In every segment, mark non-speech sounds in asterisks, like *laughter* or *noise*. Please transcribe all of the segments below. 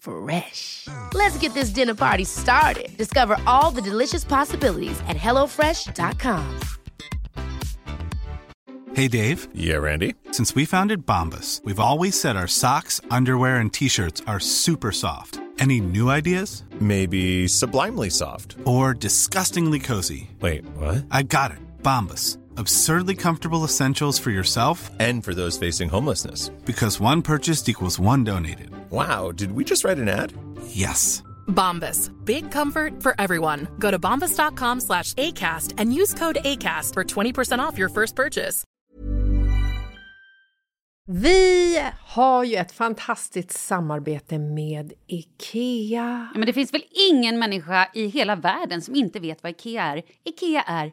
Fresh. Let's get this dinner party started. Discover all the delicious possibilities at hellofresh.com. Hey, Dave. Yeah, Randy. Since we founded Bombus, we've always said our socks, underwear, and t shirts are super soft. Any new ideas? Maybe sublimely soft. Or disgustingly cozy? Wait, what? I got it. Bombus. Absurdly comfortable essentials for yourself And for those facing homelessness. because one purchased equals one donated. Wow, did we just write an ad? Yes. Bombas. Big comfort for everyone. Go to bombas.com slash ACAST and use code ACAST for 20% off your first purchase. Vi har ju ett fantastiskt samarbete med IKEA. Ja, men det finns väl ingen människa i hela världen som inte vet vad Ikea är. Ikea är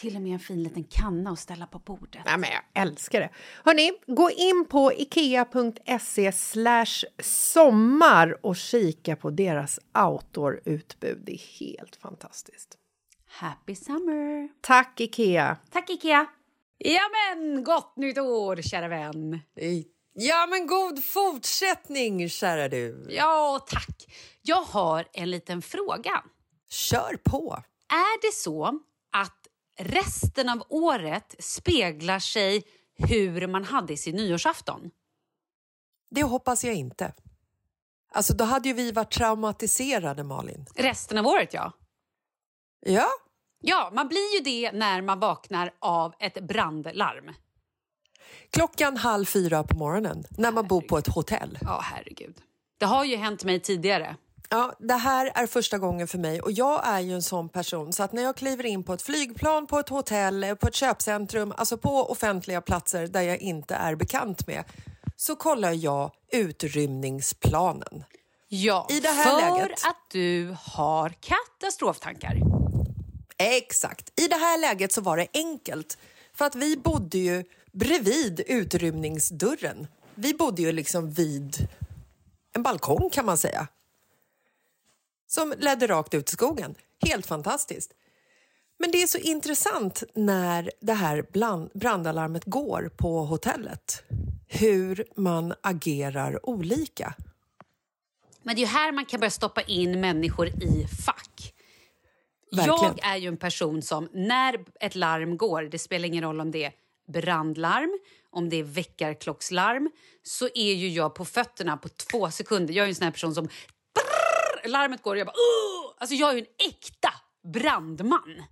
Till och med en fin liten kanna att ställa på bordet. Nej, men jag älskar det. Hörni, gå in på ikea.se sommar och kika på deras outdoor-utbud. Det är helt fantastiskt. Happy summer! Tack, Ikea! Tack Ikea! Ja men, gott nytt år kära vän! Ja, men god fortsättning, kära du. Ja, tack! Jag har en liten fråga. Kör på. Är det så att resten av året speglar sig hur man hade sin nyårsafton? Det hoppas jag inte. Alltså, då hade ju vi varit traumatiserade, Malin. Resten av året, ja. Ja, Ja, man blir ju det när man vaknar av ett brandlarm. klockan halv fyra på morgonen när man bor på ett hotell. Ja, herregud. Det har ju hänt mig tidigare. Ja, det här är första gången för mig och jag är ju en sån person så att när jag kliver in på ett flygplan, på ett hotell, på ett köpcentrum, alltså på offentliga platser där jag inte är bekant med, så kollar jag utrymningsplanen. Ja, I det här för läget. att du har katastroftankar. Exakt. I det här läget så var det enkelt för att vi bodde ju bredvid utrymningsdörren. Vi bodde ju liksom vid en balkong kan man säga. Som ledde rakt ut i skogen. Helt fantastiskt. Men det är så intressant när det här brandalarmet går på hotellet. Hur man agerar olika. Men det är här man kan börja stoppa in människor i fack. Verkligen. Jag är ju en person som när ett larm går, det spelar ingen roll om det är brandlarm, om det är väckarklockslarm, så är ju jag på fötterna på två sekunder. Jag är en sån person som... Brrr, larmet går och jag bara... Uh! Alltså jag är ju en äkta brandman.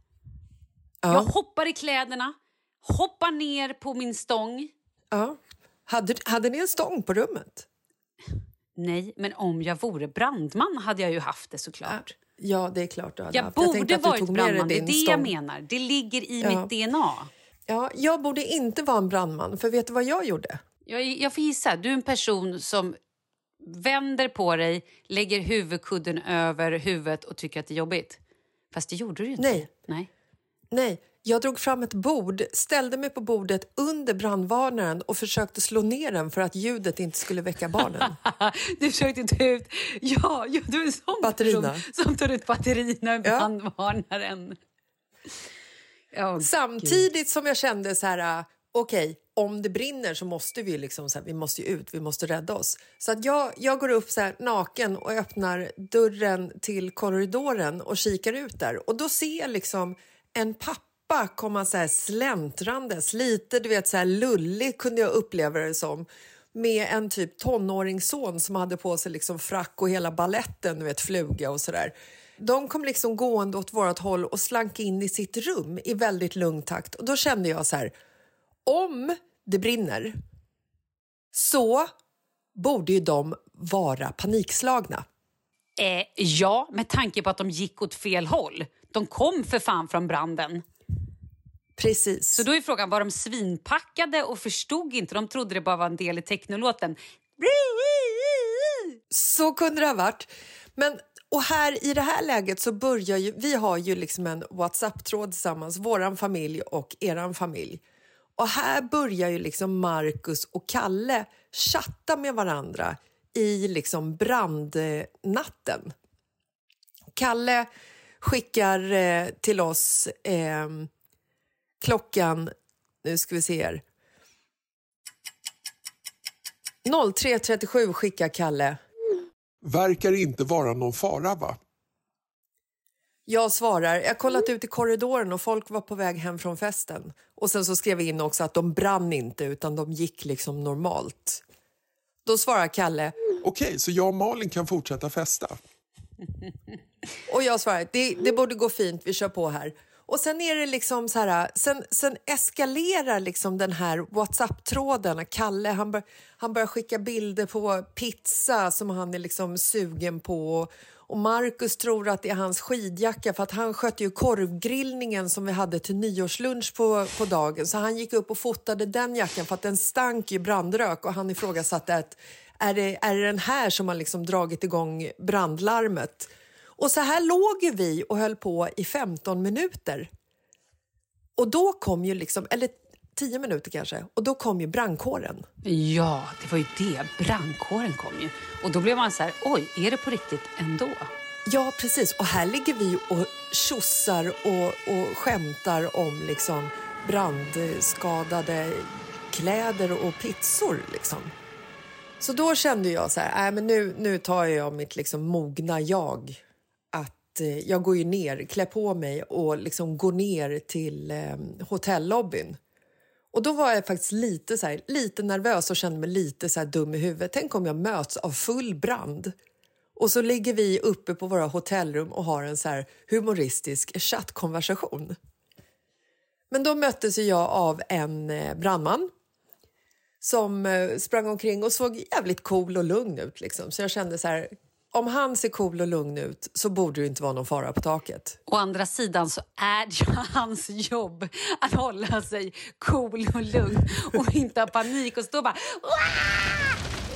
Ja. Jag hoppar i kläderna, hoppar ner på min stång. Ja. Hade, hade ni en stång på rummet? Nej, men om jag vore brandman hade jag ju haft det såklart. Ja, det är klart du hade Jag haft. borde du varit brandman, det är det jag stång. menar. Det ligger i Ja. mitt DNA. Ja, jag borde inte vara en brandman, för vet du vad jag gjorde? Jag, jag får gissa, du är en person som vänder på dig, lägger huvudkudden över huvudet och tycker att det är jobbigt. Fast det gjorde du ju inte. Nej. Nej. Nej, jag drog fram ett bord, ställde mig på bordet under brandvarnaren och försökte slå ner den för att ljudet inte skulle väcka barnen. *laughs* Du försökte ta ut... Ja, ja du är en sån Batterierna. person som tar ut batterierna ur brandvarnaren. Ja, Samtidigt som jag kände så här, okej, okej, om det brinner så måste vi liksom så här, vi måste ju ut, vi måste rädda oss. Så att jag, jag går upp så här naken och öppnar dörren till korridoren och kikar ut där och då ser jag liksom en pappa komma så här släntrandes, lite du vet så här lullig kunde jag uppleva det som med en typ tonåringsson som hade på sig liksom frack och hela balletten, du vet fluga och sådär. De kom liksom gående åt vårt håll och slank in i sitt rum i väldigt lugn takt. Och då kände jag så här, om det brinner så borde ju de vara panikslagna. eh, ja, med tanke på att de gick åt fel håll. De kom för fan från branden. Precis. Så då är frågan, var de svinpackade och förstod inte? De trodde det bara var en del i technolåten. Så kunde det ha varit. Men, och här i det här läget så börjar ju, vi har ju liksom en Whatsapp-tråd tillsammans, våran familj och eran familj. Och här börjar ju liksom Marcus och Kalle chatta med varandra i liksom brandnatten. Kalle skickar eh, till oss eh, klockan, nu ska vi se här, 03.37 skickar Kalle. Verkar inte vara någon fara, va? Jag svarar, jag kollat ut i korridoren och folk var på väg hem från festen. Och sen så skrev vi in också att de brann inte utan de gick liksom normalt. Då svarar Kalle Okej, så jag och Malin kan fortsätta festa? *laughs* och jag svarar, det, det borde gå fint, vi kör på här. Och sen är det liksom så här, sen, sen eskalerar liksom den här Whatsapp-tråden. Kalle han, bör, han börjar skicka bilder på pizza som han är liksom sugen på. Och Marcus tror att det är hans skidjacka för att han skötte ju korvgrillningen som vi hade till nyårslunch på, på dagen. Så han gick upp och fotade den jackan för att den stank ju brandrök och han ifrågasatte att är det, är det den här som har liksom dragit igång brandlarmet? Och så här låg vi och höll på i 15 minuter. Och då kom ju liksom, eller 10 minuter kanske, och då kom ju brandkåren. Ja, det var ju det. Brandkåren kom ju. Och då blev man så här, oj, är det på riktigt ändå? Ja, precis. Och här ligger vi och tjossar och, och skämtar om liksom brandskadade kläder och pizzor. Liksom. Så då kände jag så här, äh, men nu, nu tar jag mitt liksom mogna jag. Att eh, jag går ju ner, klär på mig och liksom går ner till eh, hotellobbyn. Och då var jag faktiskt lite, så här, lite nervös och kände mig lite så här dum i huvudet. Tänk om jag möts av full brand. Och så ligger vi uppe på våra hotellrum och har en så här humoristisk chattkonversation. Men då möttes jag av en eh, brandman som eh, sprang omkring och såg jävligt cool och lugn ut. Liksom. Så jag kände så här, om han ser cool och lugn ut så borde det inte vara någon fara på taket. Å andra sidan så är det *laughs* hans jobb att hålla sig cool och lugn och inte ha panik och stå bara... "Wah!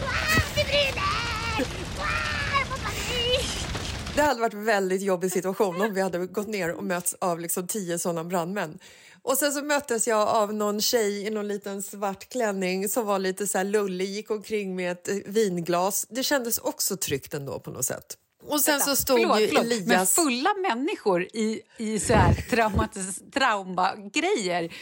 Wah, Det brinner! Wah, jag får panik!" Det hade varit en väldigt jobbig situation om vi hade gått ner och mötts av liksom tio sådana brandmän. Och sen så möttes jag av någon tjej i någon liten svart klänning som var lite så här lullig, gick omkring med ett eh, vinglas. Det kändes också tryggt ändå på något sätt. Och sen så stod Förlåt, ju förlåt, Elias... Men fulla människor i, i så här traumagrejer,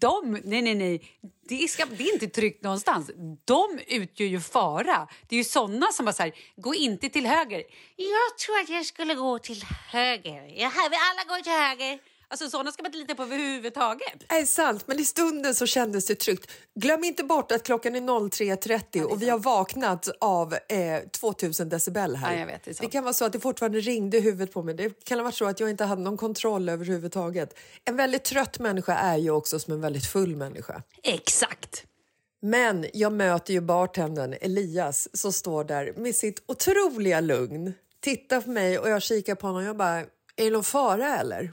de... Nej, nej, nej. Det, ska, det är inte tryggt någonstans. De utgör ju fara. Det är ju såna som bara så här, gå inte till höger. Jag tror att jag skulle gå till höger. Jag, vi alla går till höger. Alltså sådana ska man inte lita på överhuvudtaget. är sant, men i stunden så kändes det tryggt. Glöm inte bort att klockan är 03.30 och vi har vaknat av eh, 2000 decibel här. Ja, jag vet, det är det kan vara så att det fortfarande ringde i huvudet på mig. Det kan ha varit så att jag inte hade någon kontroll överhuvudtaget. En väldigt trött människa är ju också som en väldigt full människa. Exakt. Men jag möter ju bartendern Elias som står där med sitt otroliga lugn. Tittar på mig och jag kikar på honom och jag bara, är det någon fara eller?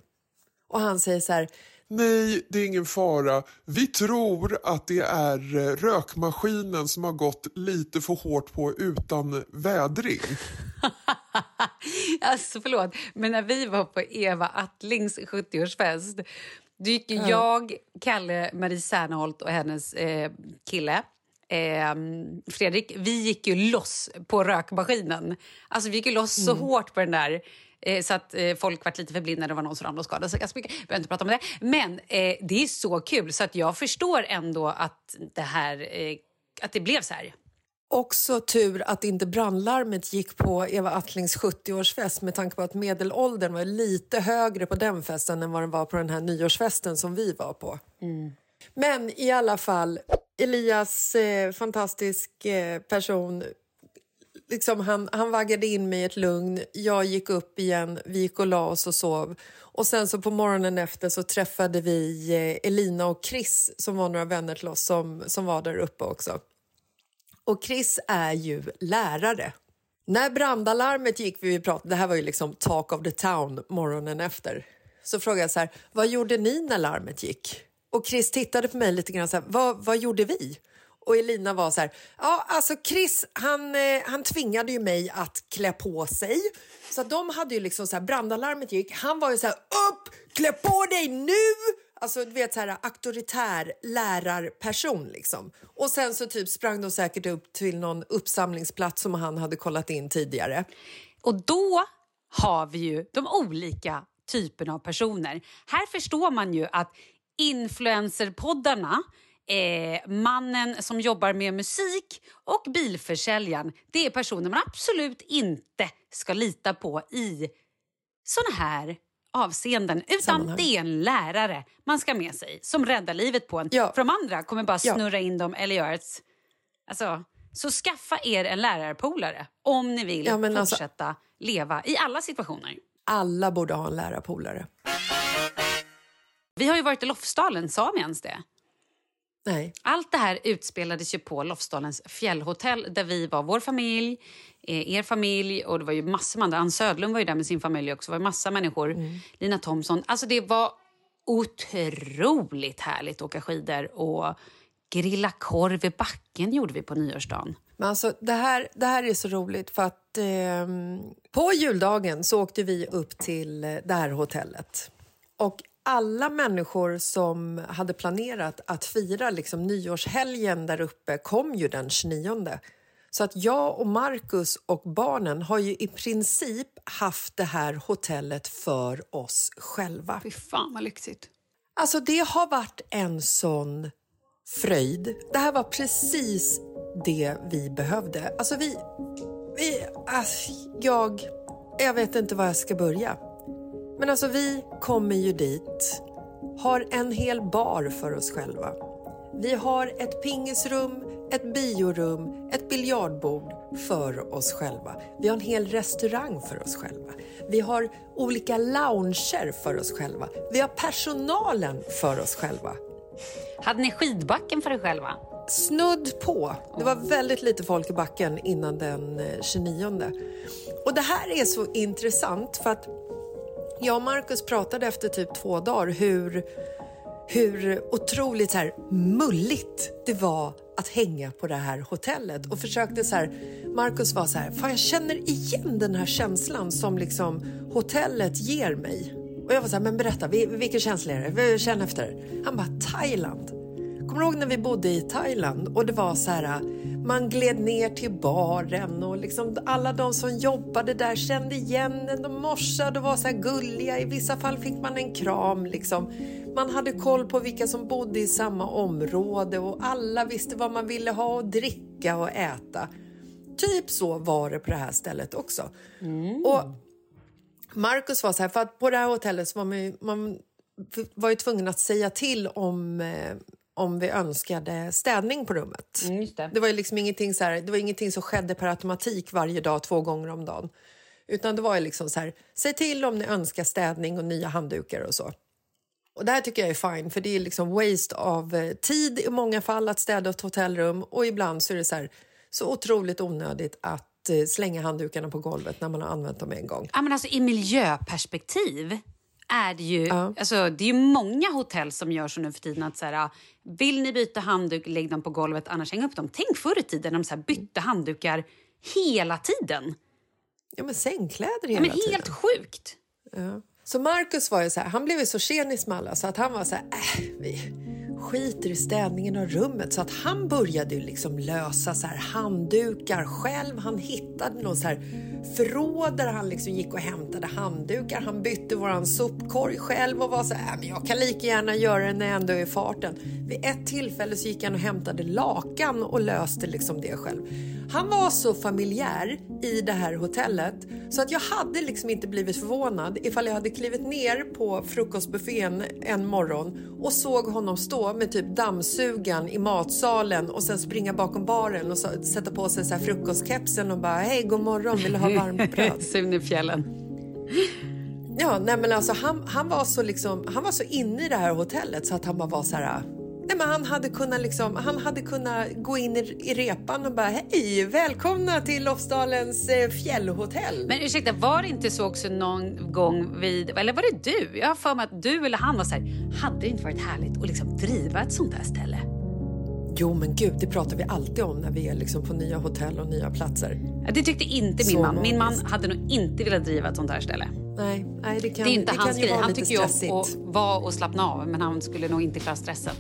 Och han säger så här, Nej, det är ingen fara. Vi tror att det är eh, rökmaskinen som har gått lite för hårt på utan vädring. *laughs* Alltså förlåt, men när vi var på Eva Attlings 70-årsfest då gick ju jag, Kalle, Marie Serneholt och hennes eh, kille eh, Fredrik, vi gick ju loss på rökmaskinen. Alltså vi gick ju loss så hårt på den där eh, så att eh, folk var lite förblindade. Det var någon som ramlade och skadade sig ganska mycket. Jag behöver inte prata om det. Men eh, det är så kul så att jag förstår ändå att det här eh, att det blev så här. Också tur att inte brandlarmet gick på Eva Attlings 70-årsfest med tanke på att medelåldern var lite högre på den festen än vad den var på den här nyårsfesten som vi var på. Men i alla fall, Elias, eh, fantastisk eh, person. Liksom han, han vaggade in mig i ett lugn. Jag gick upp igen, vi gick och la oss och sov. Och sen så på morgonen efter så träffade vi eh, Elina och Chris som var några vänner till oss som, som var där uppe också. Och Chris är ju lärare. När brandalarmet gick, vi pratade, det här var ju liksom talk of the town morgonen efter, så frågade jag så här, vad gjorde ni när larmet gick? Och Chris tittade på mig lite grann så här, vad, vad gjorde vi? Och Elina var så här, ja alltså Chris han, eh, han tvingade ju mig att klä på sig. Så att de hade ju liksom så här, brandalarmet gick, han var ju så här, upp, klä på dig nu! Alltså du vet så här auktoritär lärarperson liksom. Och sen så typ sprang de säkert upp till någon uppsamlingsplats som han hade kollat in tidigare. Och då har vi ju de olika typerna av personer. Här förstår man ju att influencerpoddarna Eh, mannen som jobbar med musik och bilförsäljaren det är personer man absolut inte ska lita på i såna här avseenden. Utan Sammanhang. det är en lärare man ska med sig som räddar livet på en. Ja. För de andra kommer bara Ja. snurra in dem eller göra ett... Alltså, så skaffa er en lärarpolare om ni vill Ja, alltså- fortsätta leva i alla situationer. Alla borde ha en lärarpolare. Vi har ju varit i Lofsdalen, sa vi ens det? Nej. Allt det här utspelades ju på Lofsdalens fjällhotell där vi var, vår familj, eh, er familj och det var ju massor med andra. Ann Södlund var ju där med sin familj också. Det var massa människor. Lina Thomsson. Alltså det var otroligt härligt att åka skidor och grilla korv i backen gjorde vi på nyårsdagen. Men alltså, det, här, det här är så roligt för att ehm, på juldagen så åkte vi upp till eh, det här hotellet. Och alla människor som hade planerat att fira liksom, nyårshelgen där uppe kom ju den 29. Så att jag och Marcus och barnen har ju i princip haft det här hotellet för oss själva. Fy fan vad lyxigt. Alltså det har varit en sån fröjd. Det här var precis det vi behövde. Alltså vi... vi alltså, jag... Jag vet inte var jag ska börja. Men alltså vi kommer ju dit, har en hel bar för oss själva. Vi har ett pingisrum, ett biorum, ett biljardbord för oss själva. Vi har en hel restaurang för oss själva. Vi har olika lounger för oss själva. Vi har personalen för oss själva. Hade ni skidbacken för er själva? Snudd på. Det var väldigt lite folk i backen innan den eh, 29. Och det här är så intressant för att jag och Marcus pratade efter typ två dagar hur, hur otroligt så här mulligt det var att hänga på det här hotellet och försökte så här, Marcus var så här, fan jag känner igen den här känslan som liksom hotellet ger mig. Och jag var så här, men berätta, vilken känsla är det? Känn efter. Han bara, Thailand. Kommer du ihåg när vi bodde i Thailand och det var så här, man gled ner till baren och liksom alla de som jobbade där kände igen en, de morsade och var så här gulliga. I vissa fall fick man en kram liksom. Man hade koll på vilka som bodde i samma område och alla visste vad man ville ha att dricka och äta. Typ så var det på det här stället också. Och Marcus var så här, för att på det här hotellet så var man, ju- man var ju tvungna att säga till om, eh, om vi önskade städning på rummet. Mm, just det. Det var ju liksom ingenting, så här, det var ingenting som skedde per automatik varje dag, två gånger om dagen. Utan det var ju liksom så här, säg till om ni önskar städning och nya handdukar och så. Och det här tycker jag är fine, för det är liksom waste av eh, tid i många fall att städa ett hotellrum och ibland så är det så här, så otroligt onödigt att eh, slänga handdukarna på golvet när man har använt dem en gång. Ja, men alltså, I miljöperspektiv är det ju... Ja. Alltså, det är många hotell som gör så nu för tiden. att så här, Vill ni byta handduk, lägg dem på golvet, annars häng upp dem. Tänk förr i tiden när de så här bytte handdukar hela tiden. Ja, men sängkläder Ja, hela men tiden. helt sjukt. Ja. Så Marcus var ju så här, han blev ju så tjenis med alla så att han var så här, äh, vi skiter i städningen av rummet. Så att han började liksom lösa så här handdukar själv. Han hittade någon så här förråd där han liksom gick och hämtade handdukar. Han bytte våran sopkorg själv och var så här, äh, men jag kan lika gärna göra det när jag ändå är i farten. Vid ett tillfälle så gick han och hämtade lakan och löste liksom det själv. Han var så familjär i det här hotellet så att jag hade liksom inte blivit förvånad ifall jag hade klivit ner på frukostbuffén en morgon och såg honom stå med typ dammsugan i matsalen och sen springa bakom baren och så, sätta på sig så här frukostkepsen och bara hej god morgon vill du ha varmt bröd? *laughs* Sune Fjällen. Ja, nej men alltså han, han var så liksom, han var så inne i det här hotellet så att han bara var så här Nej, men han, hade kunnat liksom, han hade kunnat gå in i, i repan och bara hej, välkomna till Lofsdalens eh, fjällhotell. Men ursäkta, var det inte så också någon gång vid... Eller var det du? Jag har för mig att du eller han var så här... Hade det inte varit härligt att liksom driva ett sånt här ställe? Jo men gud, det pratar vi alltid om när vi är liksom på nya hotell och nya platser. Ja, Det tyckte inte min Så man. Min man hade nog inte velat driva ett sånt här ställe. Nej, nej det kan, det är inte det hans grej. Han tycker ju om att vara och slappna av, men han skulle nog inte klara stressen.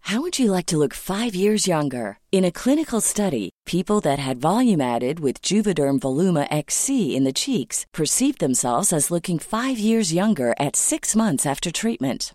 How would you like to look five years younger? In a clinical study, people that had volume added with Juvederm Voluma XC in the cheeks perceived themselves as looking five years younger at six months after treatment.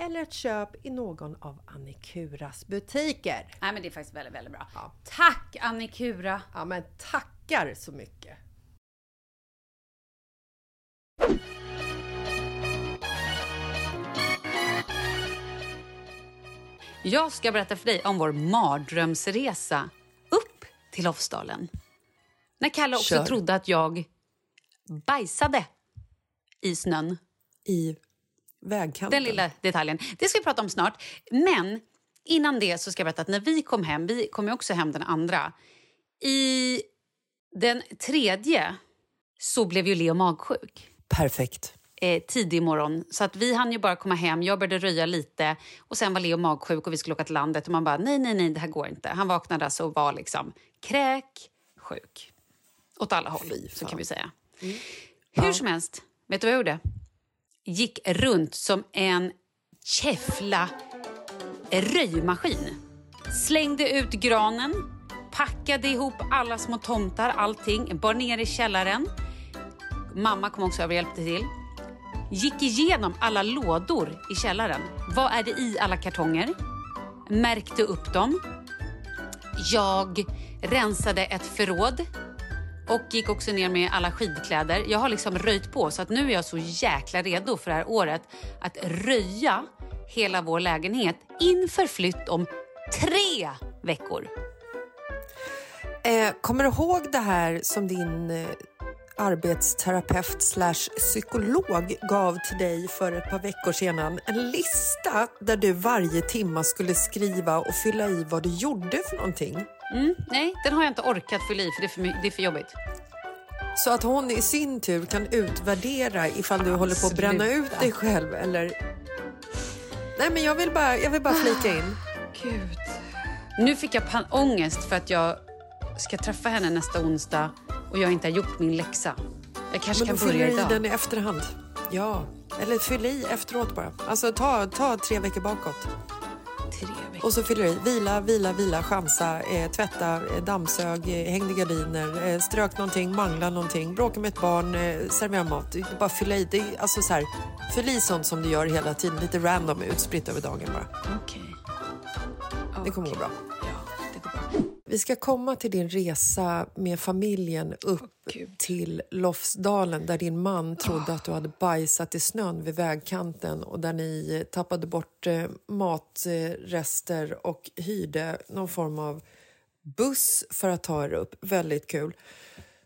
eller ett köp i någon av Annikuras butiker. Nej men det är faktiskt väldigt, väldigt bra. Tack Annikura! Ja men tackar så mycket! Jag ska berätta för dig om vår mardrömsresa upp till Lofsdalen. När Kalle också Kör. trodde att jag bajsade i snön. I vägkanten. Den lilla detaljen. Det ska vi prata om snart. Men innan det så ska jag berätta att när vi kom hem, vi kom ju också hem den andra. I den tredje så blev ju Leo magsjuk. Perfekt. eh, tidig morgon. Så att vi hann ju bara komma hem, jag började röja lite och sen var Leo magsjuk och vi skulle åka till landet och man bara nej, nej, nej, det här går inte. Han vaknade alltså och var liksom kräk, sjuk. Åt alla håll, så kan vi säga. Hur som helst, vet du vad jag gjorde? Gick runt som en käffla röjmaskin. Slängde ut granen, packade ihop alla små tomtar, allting, bar ner i källaren. Mamma kom också över och hjälpte till. Gick igenom alla lådor i källaren. Vad är det i alla kartonger? Märkte upp dem. Jag rensade ett förråd och gick också ner med alla skidkläder. Jag har liksom röjt på så att nu är jag så jäkla redo för det här året att röja hela vår lägenhet inför flytt om tre veckor. Eh, kommer du ihåg det här som din eh, arbetsterapeut slash psykolog gav till dig för ett par veckor sedan? En lista där du varje timma skulle skriva och fylla i vad du gjorde för någonting. Mm, nej, den har jag inte orkat fylla i för det är för, det är för jobbigt. Så att hon i sin tur kan utvärdera ifall du håller på att bränna ut dig själv eller... Nej men jag vill bara, jag vill bara flika in. *gasps* Gud. Nu fick jag ångest för att jag ska träffa henne nästa onsdag och jag inte har gjort min läxa. Jag kanske Men kan då fyller börja du i idag. den i efterhand. Ja, eller fyll i efteråt bara. Alltså ta, ta tre veckor bakåt. Och så fyller du i. Vila, vila, vila, chansa, eh, tvätta, eh, dammsög, eh, hängde gardiner, eh, strök någonting, mangla någonting, bråka med ett barn, eh, servera mat. Bara fylla i. Det alltså så här, fyll i sånt som du gör hela tiden. Lite random utspritt över dagen bara. Okej. Det kommer gå bra. Ja, det går bra. Vi ska komma till din resa med familjen upp till Lofsdalen där din man trodde att du hade bajsat i snön vid vägkanten och där ni tappade bort eh, matrester och hyrde någon form av buss för att ta er upp. Väldigt kul.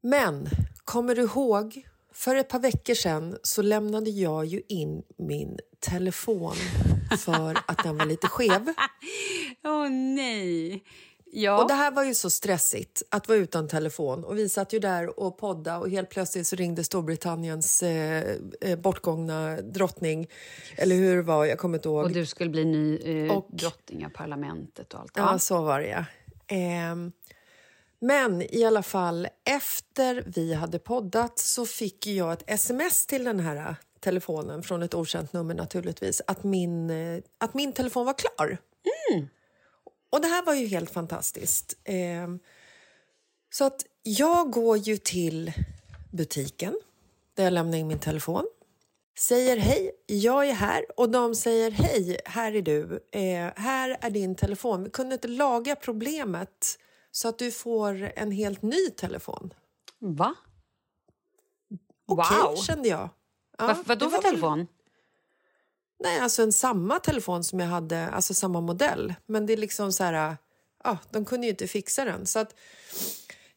Men kommer du ihåg? För ett par veckor sedan så lämnade jag ju in min telefon för att den var lite skev. *laughs* Åh nej. Ja. Och det här var ju så stressigt att vara utan telefon. Och vi satt ju där och podda och helt plötsligt så ringde Storbritanniens eh, eh, bortgångna drottning. Eller hur det var, jag kommer inte ihåg. Och du skulle bli ny eh, Och- drottning av parlamentet och allt. Ja, så var det ja. Ehm, men i alla fall, efter vi hade poddat så fick jag ett sms till den här telefonen från ett okänt nummer naturligtvis, att min, eh, att min telefon var klar. Och det här var ju helt fantastiskt. Ehm, så att jag går ju till butiken där jag lämnar in min telefon. Säger hej, jag är här. Och de säger hej, här är du. Eh, här är din telefon. Vi kunde inte laga problemet så att du får en helt ny telefon. Va? Okej, Wow. kände jag. Ja, Vad, vad då det för var väl- telefon? Nej, alltså en samma telefon som jag hade, alltså samma modell. Men det är liksom så här, ja, de kunde ju inte fixa den. Så att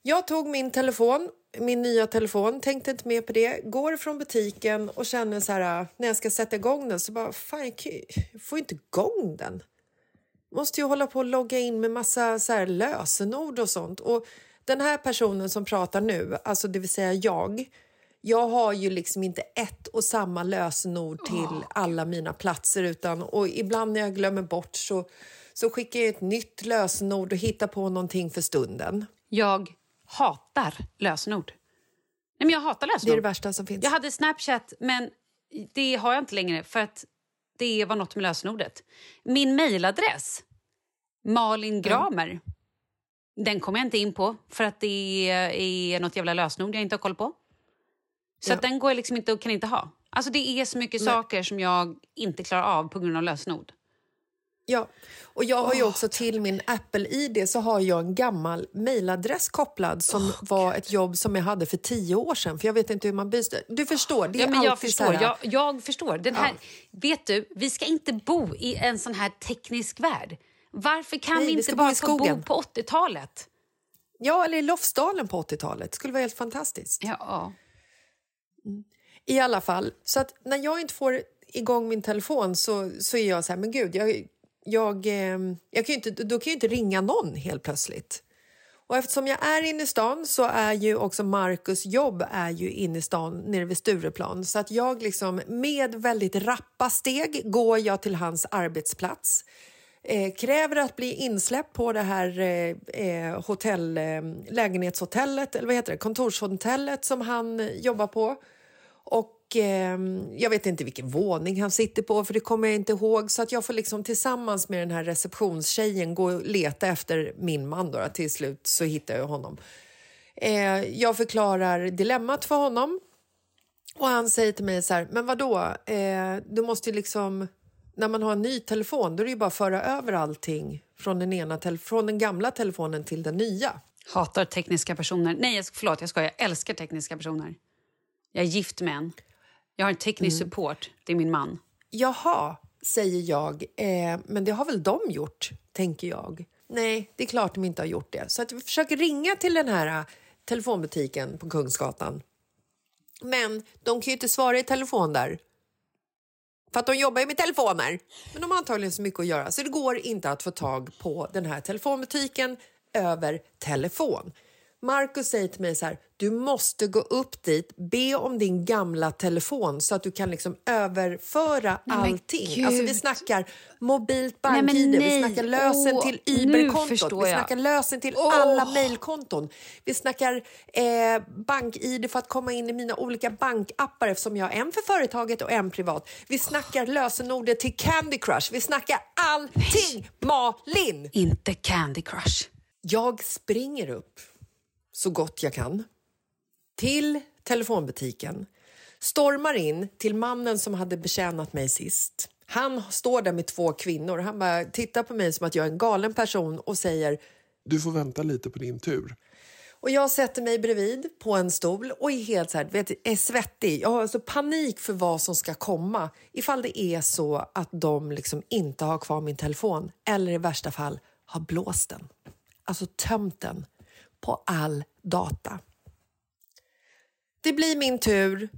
jag tog min telefon, min nya telefon, tänkte inte mer på det, går från butiken och känner så här, när jag ska sätta igång den så bara, fan jag kan jag får ju inte igång den. Måste ju hålla på och logga in med massa så här lösenord och sånt. Och den här personen som pratar nu, alltså det vill säga jag, jag har ju liksom inte ett och samma lösenord till alla mina platser utan och ibland när jag glömmer bort så, så skickar jag ett nytt lösenord och hittar på någonting för stunden. Jag hatar lösenord. Nej, men jag hatar lösenord. Det är det värsta som finns. Jag hade Snapchat, men det har jag inte längre för att det var något med lösenordet. Min mejladress, Malin Gramer, den kommer jag inte in på för att det är något jävla lösenord jag inte har koll på. Så Ja. den går jag liksom inte och kan inte ha. Alltså det är så mycket Nej. saker som jag inte klarar av på grund av lösenord. Ja, och jag har ju också till min Apple-id så har jag en gammal mailadress kopplad som var ett jobb som jag hade för tio år sedan. För jag vet inte hur man byter. Du förstår, det är ja, men jag förstår. här, Jag, jag förstår. Den här, Ja. Vet du, vi ska inte bo i en sån här teknisk värld. Varför kan Nej, vi vi inte bo bara få bo på 80-talet? Ja, eller i Lofsdalen på 80-talet. skulle vara helt fantastiskt. Ja. Mm. I alla fall, så att när jag inte får igång min telefon så, så är jag så här, men gud, jag, jag, ehm, jag kan ju inte, då kan jag ju inte ringa någon helt plötsligt. Och eftersom jag är inne i stan så är ju också Marcus jobb är ju inne i stan nere vid Stureplan. Så att jag liksom med väldigt rappa steg går jag till hans arbetsplats. Eh, kräver att bli insläppt på det här eh, eh hotell, eh, lägenhetshotellet, eller vad heter det, kontorshotellet som han jobbar på. Och eh, jag vet inte vilken våning han sitter på för det kommer jag inte ihåg. Så att jag får liksom tillsammans med den här receptionstjejen gå och leta efter min man då. Till slut så hittar jag honom. Eh, jag förklarar dilemmat för honom. Och han säger till mig så här, men vadå, eh, du måste ju liksom, när man har en ny telefon då är det ju bara att föra över allting från den, ena från den gamla telefonen till den nya. Hatar tekniska personer. Nej, förlåt, jag skojar. Jag älskar tekniska personer. Jag är gift med en. Jag har en teknisk Mm. support. Det är min man. Jaha, säger jag. Eh, men det har väl de gjort, tänker jag. Nej, det är klart de inte har gjort det. Så att vi försöker ringa till den här eh, telefonbutiken på Kungsgatan. Men de kan ju inte svara i telefon där. För att de jobbar ju med telefoner. Men de har antagligen så mycket att göra så det går inte att få tag på den här telefonbutiken över telefon. Marcus säger till mig så här, du måste gå upp dit, be om din gamla telefon så att du kan liksom överföra men allting. Alltså vi snackar mobilt Nej, bank-id, vi nej. snackar lösen Åh, till Uber-kontot, vi snackar lösen till Åh. alla mejlkonton. Vi snackar eh, bank-id för att komma in i mina olika bankappar eftersom jag har en för företaget och en privat. Vi snackar lösenordet till Candy Crush. Vi snackar allting, Malin! Inte Candy Crush. Jag springer upp så gott jag kan till telefonbutiken, stormar in till mannen som hade betjänat mig sist. Han står där med två kvinnor. Han bara tittar på mig som att jag är en galen person och säger Du får vänta lite på din tur. och jag sätter mig bredvid på en stol och är helt så här, vet, är svettig. Jag har alltså panik för vad som ska komma ifall det är så att de liksom inte har kvar min telefon eller i värsta fall har blåst den. Alltså tömt den på all data. Det blir min tur.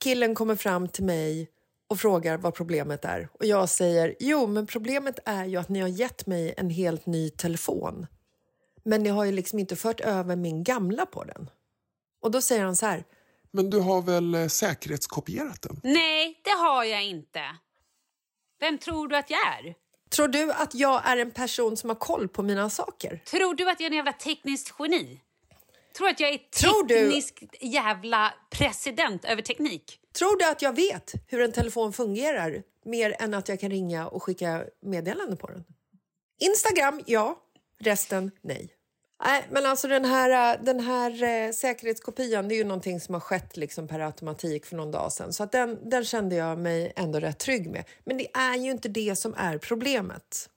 Killen kommer fram till mig och frågar vad problemet är. Och jag säger, jo men problemet är ju att ni har gett mig en helt ny telefon. Men ni har ju liksom inte fört över min gamla på den. Och då säger han så här. Men du har väl eh, säkerhetskopierat den? Nej, det har jag inte. Vem tror du att jag är? Tror du att jag är en person som har koll på mina saker? Tror du att jag är en jävla tekniskt geni? Tror att jag är du- teknisk jävla president över teknik? Tror du att jag vet hur en telefon fungerar mer än att jag kan ringa och skicka meddelanden på den? Instagram, ja. Resten, nej. Nej, men alltså den här, den här eh, säkerhetskopian det är ju någonting som har skett liksom per automatik för någon dag sedan. Så att den, den kände jag mig ändå rätt trygg med. Men det är ju inte det som är problemet.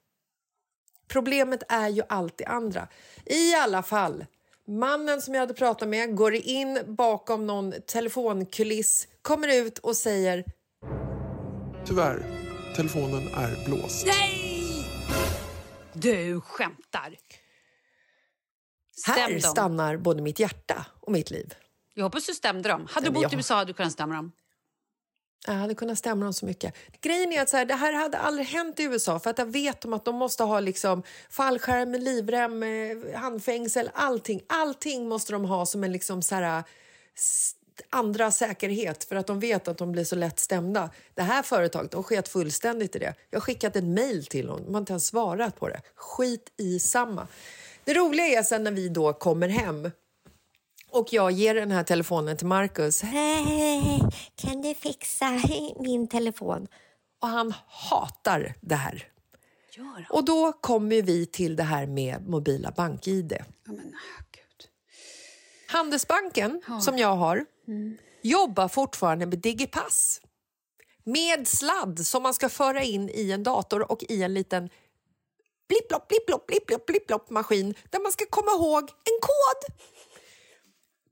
Problemet är ju allt det andra. I alla fall, mannen som jag hade pratat med går in bakom någon telefonkuliss, kommer ut och säger Tyvärr, telefonen är blåst. Nej! Du skämtar. Stäm här dem. stannar både mitt hjärta och mitt liv. Jag hoppas du stämde dem. Hade du bott i USA hade du kunnat stämma dem. Jag hade kunnat stämma dem så mycket. Grejen är att så här, det här hade aldrig hänt i USA för att jag vet de att de måste ha liksom fallskärm, livrem, eh, handfängsel, allting. Allting måste de ha som en liksom så här, andra säkerhet för att de vet att de blir så lätt stämda. Det här företaget de sket fullständigt i det. Jag har skickat ett mejl till dem, de har inte ens svarat på det. Skit i samma. Det roliga är sen när vi då kommer hem och jag ger den här telefonen till Marcus. Kan du fixa min telefon? Och han hatar det här. Och då kommer vi till det här med mobila bank-id. Handelsbanken, som jag har, jobbar fortfarande med Digipass. Med sladd som man ska föra in i en dator och i en liten blipplopp, blipplopp, blipplopp, blipplopp maskin där man ska komma ihåg en kod.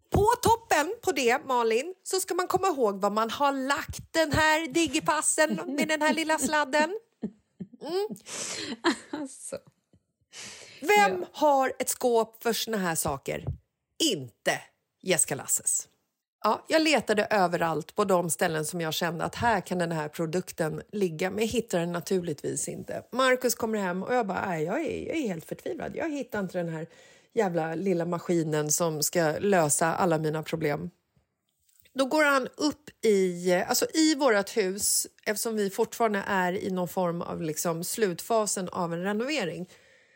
På toppen på det, Malin, så ska man komma ihåg var man har lagt den här digipassen med den här lilla sladden. Mm. Vem har ett skåp för såna här saker? Inte Jessica Lasses. Ja, jag letade överallt på de ställen som jag kände att här kan den här produkten ligga, men jag hittade den naturligtvis inte. Marcus kommer hem och jag bara, nej, jag är, jag är helt förtvivlad. Jag hittar inte den här jävla lilla maskinen som ska lösa alla mina problem. Då går han upp i, alltså i vårt hus, eftersom vi fortfarande är i någon form av liksom slutfasen av en renovering,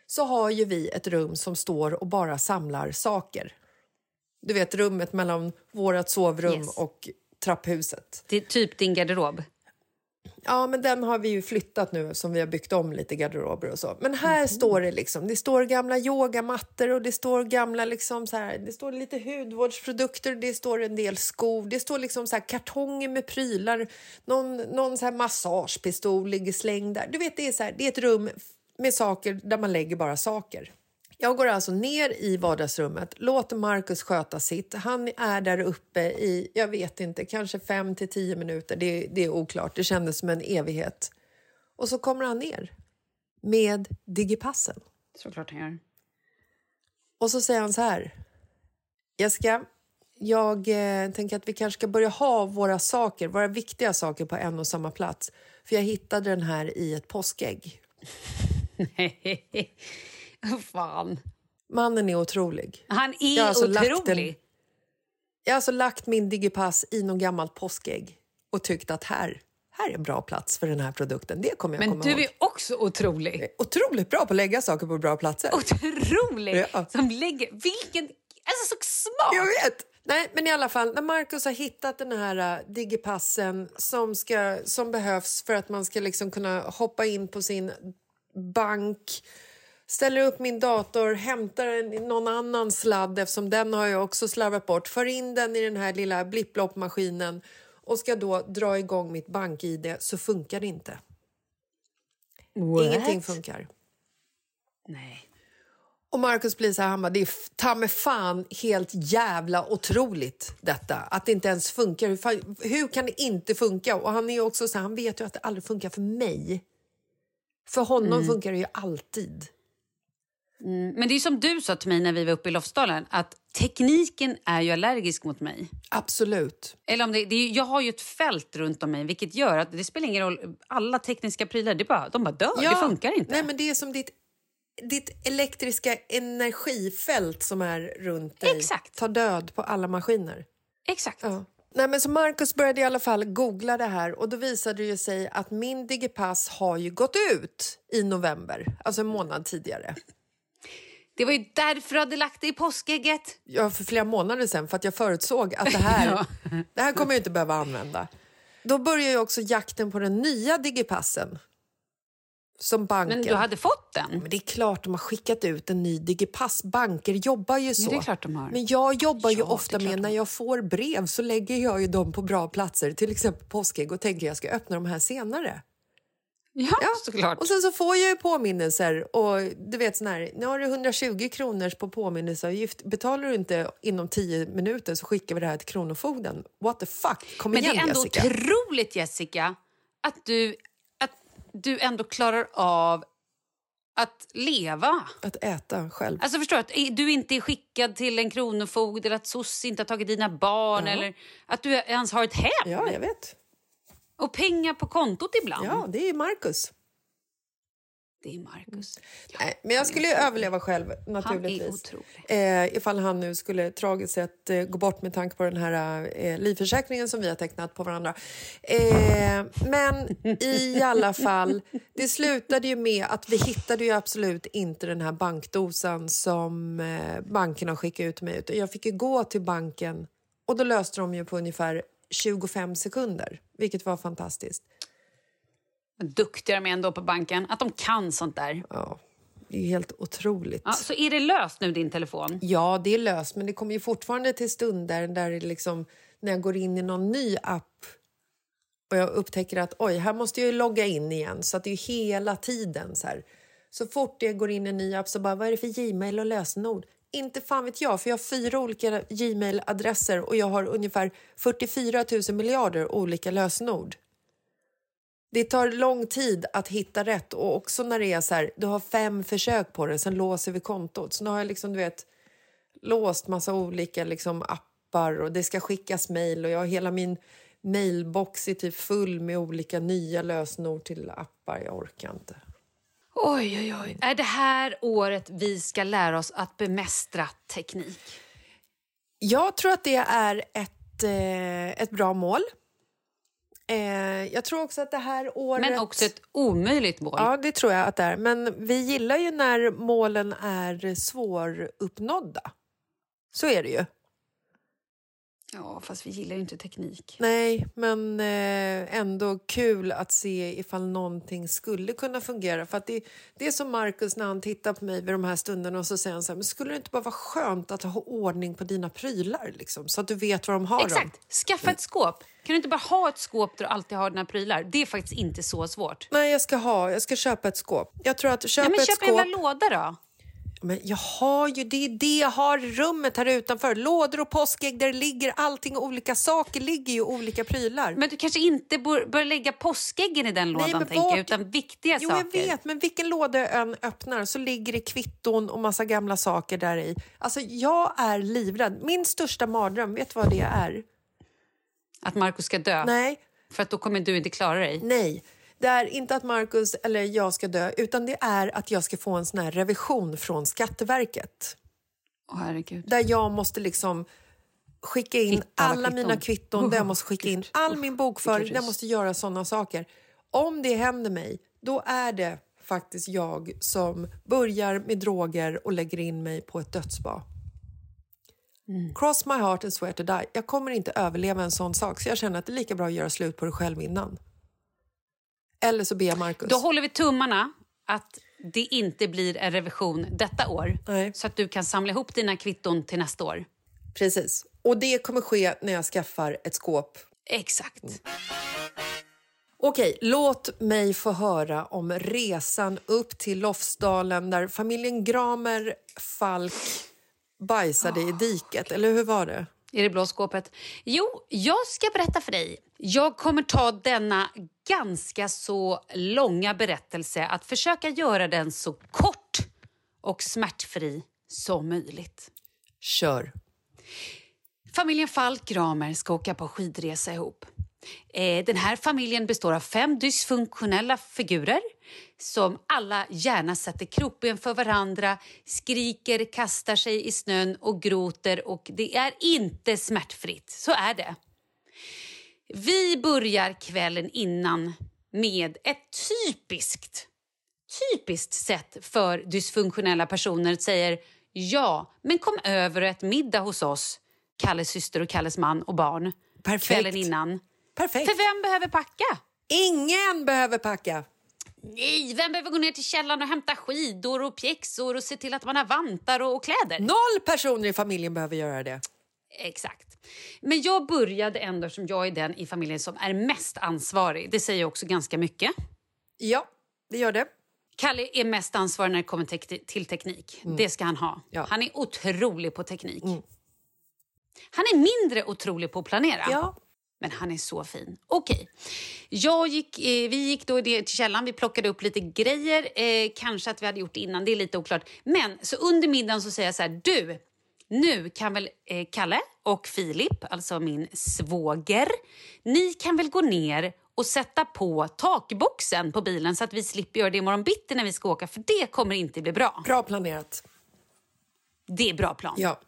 så har ju vi ett rum som står och bara samlar saker. Du vet rummet mellan vårt sovrum Yes. och trapphuset. Det är typ din garderob. Ja, men den har vi ju flyttat nu som vi har byggt om lite garderober och så. Men här står det liksom, det står gamla yogamattor och det står gamla liksom så här, det står lite hudvårdsprodukter, det står en del skor, det står liksom så här kartonger med prylar, någon, någon så här massagepistol ligger slängd där. Du vet, det är så här, det är ett rum med saker där man lägger bara saker. Jag går alltså ner i vardagsrummet, låter Marcus sköta sitt. Han är där uppe i, jag vet inte, kanske fem till tio minuter. Det, det är oklart. Det kändes som en evighet. Och så kommer han ner med digipassen. Såklart han gör. Och så säger han så här. Jessica, jag eh, tänker att vi kanske ska börja ha våra saker, våra viktiga saker på en och samma plats. För jag hittade den här i ett påskägg. *laughs* *laughs* Fan. Mannen är otrolig. Han är Jag alltså otrolig. en- Jag har alltså lagt min digipass i någon gammalt påskägg och tyckt att här, här är en bra plats för den här produkten. Det kommer jag Men komma du ihåg. är också otrolig. Otroligt bra på att lägga saker på bra platser. Otrolig! Ja. Som lägger... Vilken... Alltså så smart! Jag vet! Nej, men i alla fall, när Marcus har hittat den här uh, digipassen som, ska, som behövs för att man ska liksom kunna hoppa in på sin bank ställer upp min dator, hämtar en, någon annan sladd eftersom den har jag också slarvat bort, för in den i den här lilla blipploppmaskinen och ska då dra igång mitt bank-id så funkar det inte. What? Ingenting funkar. Nej. Och Marcus blir så här, han bara, det är ta mig fan helt jävla otroligt detta. Att det inte ens funkar. Hur, fan, hur kan det inte funka? Och han är också så här, han vet ju att det aldrig funkar för mig. För honom Mm. funkar det ju alltid. Mm. Men det är som du sa till mig när vi var uppe i Lofsdalen, att tekniken är ju allergisk mot mig. Absolut. Eller om det, det är, jag har ju ett fält runt om mig, vilket gör att det spelar ingen roll. Alla tekniska prylar, det bara, de bara dör. Det funkar inte. Nej, men det är som ditt ditt elektriska energifält som är runt dig Exakt. tar död på alla maskiner. Exakt. Ja. Nej, men så Marcus började i alla fall googla det här och då visade det sig att min Digipass har ju gått ut i november, alltså en månad tidigare. Det var ju därför du hade lagt det i påskägget. Ja, för flera månader sedan för att jag förutsåg att det här, *laughs* Ja. det här kommer jag inte behöva använda. Då börjar ju också jakten på den nya Digipassen. Som banken. Men du hade fått den? Men det är klart de har skickat ut en ny Digipass. Banker jobbar ju så. Men jag jobbar ju Ja, är ofta med, när jag får brev så lägger jag ju dem på bra platser, till exempel påskägg och tänker jag ska öppna de här senare. Ja, såklart. Och sen så får jag ju påminnelser och du vet sån här, nu har du 120 kronor på påminnelseavgift. Betalar du inte inom 10 minuter så skickar vi det här till Kronofogden. What the fuck? Kom Men det igen är ändå Jessica. otroligt, Jessica, att du, att du ändå klarar av att leva. Att äta själv. Alltså förstår du, att du inte är skickad till en kronofogde eller att SOS inte har tagit dina barn Ja. eller att du ens har ett hem. Ja, jag vet. Och pengar på kontot ibland. Ja, det är Marcus. Det är Marcus. Nej, men jag skulle ju överleva själv naturligtvis. otrolig. Eh, ifall han nu skulle tragiskt sett eh, gå bort med tanke på den här eh, livförsäkringen som vi har tecknat på varandra. Eh, men i *laughs* alla fall, det slutade ju med att vi hittade ju absolut inte den här bankdosan som eh, banken har skickat ut mig. Utan jag fick ju gå till banken och då löste de ju på ungefär 25 sekunder, vilket var fantastiskt. Vad duktiga de är ändå på banken, att de kan sånt där. Ja, det är helt otroligt. Ja, så är det löst nu, din telefon? Ja, det är löst, men det kommer ju fortfarande till stunder där det liksom, när jag går in i någon ny app och jag upptäcker att oj, här måste jag logga in igen. Så att det är ju hela tiden så här. Så fort jag går in i en ny app så bara, vad är det för Gmail och lösenord? Inte fan vet jag, för jag har fyra olika Gmail-adresser och jag har ungefär 44 000 miljarder olika lösenord. Det tar lång tid att hitta rätt och också när det är så här, du har fem försök på det, sen låser vi kontot. Så nu har jag liksom, du vet, låst massa olika liksom, appar och det ska skickas mejl och jag har hela min mailbox är typ full med olika nya lösenord till appar. Jag orkar inte. Oj, oj, oj. Är det här året vi ska lära oss att bemästra teknik? Jag tror att det är ett, eh, ett bra mål. Eh, jag tror också att det här året... Men också ett omöjligt mål. Ja, det tror jag att det är. Men vi gillar ju när målen är svåruppnådda. Så är det ju. Ja, fast vi gillar ju inte teknik. Nej, men eh, ändå kul att se ifall någonting skulle kunna fungera. För att det, det är som Markus när han tittar på mig vid de här stunderna och så säger han så här, men skulle det inte bara vara skönt att ha ordning på dina prylar liksom, så att du vet var de har dem? Exakt. Skaffa ett skåp. Kan du inte bara ha ett skåp där du alltid har dina prylar? Det är faktiskt inte så svårt. Nej, jag ska ha, jag ska köpa ett skåp. Jag tror att köpa Nej, men ett köp skåp... en jävla låda då. Men jag har ju, det är det jag har rummet här utanför. Lådor och påskägg där det ligger allting, olika saker ligger ju olika prylar. Men du kanske inte bör, bör lägga påskäggen i den lådan, men tänker jag, utan viktiga Jo, saker. jag vet, men vilken låda jag än öppnar så ligger det kvitton och massa gamla saker där i. Alltså, jag är livrädd. Min största mardröm, vet du vad det är? Att Markus ska dö? Nej. För att då kommer du inte klara dig? Nej. Det är inte att Marcus eller jag ska dö, utan det är att jag ska få en sån här revision från Skatteverket. Åh, herregud. Där jag måste liksom skicka in Hitta alla alla kvitton. mina kvitton, där jag Oh, måste skicka in all min bokföring, där jag måste göra såna saker. Om det händer mig, då är det faktiskt jag som börjar med droger och lägger in mig på ett dödsbad. Mm. Cross my heart and swear to die. Jag kommer inte överleva en sån sak, så jag känner att det är lika bra att göra slut på det själv innan. Eller så ber jag Marcus. Då håller vi tummarna att det inte blir en revision detta år. Så att du kan samla ihop dina kvitton till nästa år. Precis. Och det kommer ske när jag skaffar ett skåp. Exakt. Okej, låt mig få höra om resan upp till Lofsdalen där familjen Gramer Falk bajsade i diket. Eller hur var det? I det blå skåpet. Jo, jag ska berätta för dig. Jag kommer ta denna ganska så långa berättelse att försöka göra den så kort och smärtfri som möjligt. Kör. Familjen Falk Gramer ska åka på skidresa ihop. Eh, Den här familjen består av fem dysfunktionella figurer som alla gärna sätter krokben för varandra, skriker, kastar sig i snön och gråter och det är inte smärtfritt. Så är det. Vi börjar kvällen innan med ett typiskt typiskt sätt för dysfunktionella personer säger ja, men kom över och ät middag hos oss, Kalles syster och Kalles man och barn. Perfekt. Kvällen innan. Perfekt. För vem behöver packa? Ingen behöver packa. Nej, vem behöver gå ner till källaren och hämta skidor och pjäxor och se till att man har vantar och, och kläder? Noll personer i familjen behöver göra det. Exakt. Men jag började ändå som jag är den i familjen som är mest ansvarig. Det säger också ganska mycket. Ja, det gör det. Kalle är mest ansvarig när det kommer te till teknik. Mm. Det ska han ha. Ja. Han är otrolig på teknik. Mm. Han är mindre otrolig på att planera. Ja. Men han är så fin. Okej. Jag gick, eh, vi gick då till källan, vi plockade upp lite grejer. Eh, kanske att vi hade gjort det innan, det är lite oklart. Men så under middagen så säger jag så här, du, nu kan väl eh, Kalle och Filip, alltså min svåger, ni kan väl gå ner och sätta på takboxen på bilen så att vi slipper göra det imorgon bitti när vi ska åka, för det kommer inte bli bra. Bra planerat. Det är bra plan. Ja.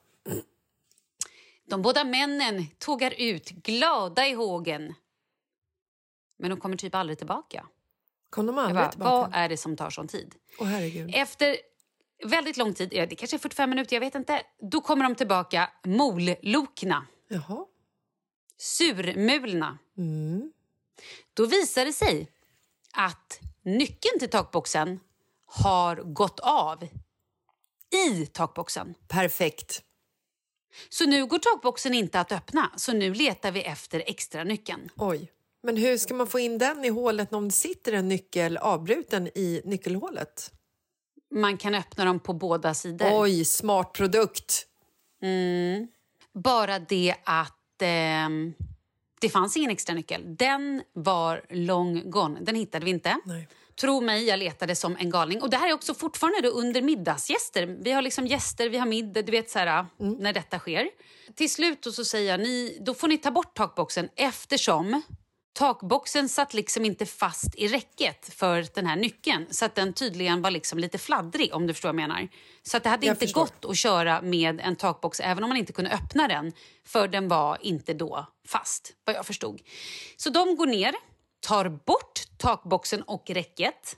De båda männen tågar ut, glada i hågen. Men de kommer typ aldrig tillbaka. Kom de aldrig bara, tillbaka? vad är det som tar sån tid? Åh herregud. Efter väldigt lång tid, det kanske är 45 minuter, jag vet inte, då kommer de tillbaka mollokna, Jaha. surmulna. Mm. Då visar det sig att nyckeln till takboxen har gått av i takboxen. Perfekt. Så nu går takboxen inte att öppna, så nu letar vi efter extra nyckeln. Oj. Men hur ska man få in den i hålet om det sitter en nyckel avbruten i nyckelhålet? Man kan öppna dem på båda sidor. Oj, smart produkt. Mm. Bara det att ehm, det fanns ingen extra nyckel. Den var long gone. Den hittade vi inte. Nej. Tro mig, jag letade som en galning. Och det här är också fortfarande under middagsgäster. Vi har liksom gäster, vi har middag, du vet så här, när detta sker. Till slut så säger jag, ni, då får ni ta bort takboxen eftersom takboxen satt liksom inte fast i räcket för den här nyckeln. Så att den tydligen var liksom lite fladdrig om du förstår vad jag menar. Så att det hade Jag inte förstår. gått att köra med en takbox även om man inte kunde öppna den. För den var inte då fast, vad jag förstod. Så de går ner, tar bort takboxen och räcket.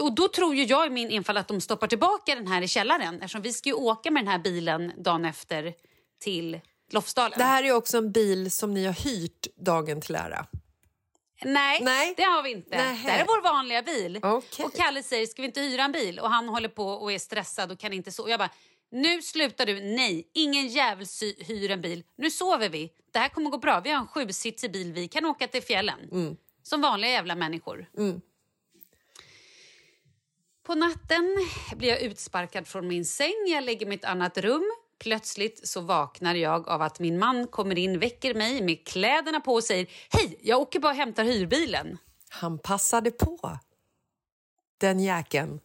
Och då tror ju jag i min enfald att de stoppar tillbaka den här i källaren eftersom vi ska ju åka med den här bilen dagen efter till Lofsdalen. Det här är också en bil som ni har hyrt dagen till ära. Nej, Nej. det har vi inte. Nähä. Det här är vår vanliga bil. Okej. Och Kalle säger, ska vi inte hyra en bil? Och han håller på och är stressad och kan inte sova. Jag bara, nu slutar du. Nej, ingen jävel hyr en bil. Nu sover vi. Det här kommer gå bra. Vi har en sjusitsig bil. Vi kan åka till fjällen. Som vanliga jävla människor. På natten blir jag utsparkad från min säng. Jag lägger ett annat rum. Plötsligt så vaknar jag av att min man kommer in, väcker mig med kläderna på och säger Hej, jag åker bara och hämtar hyrbilen. Han passade på. Den jäkeln.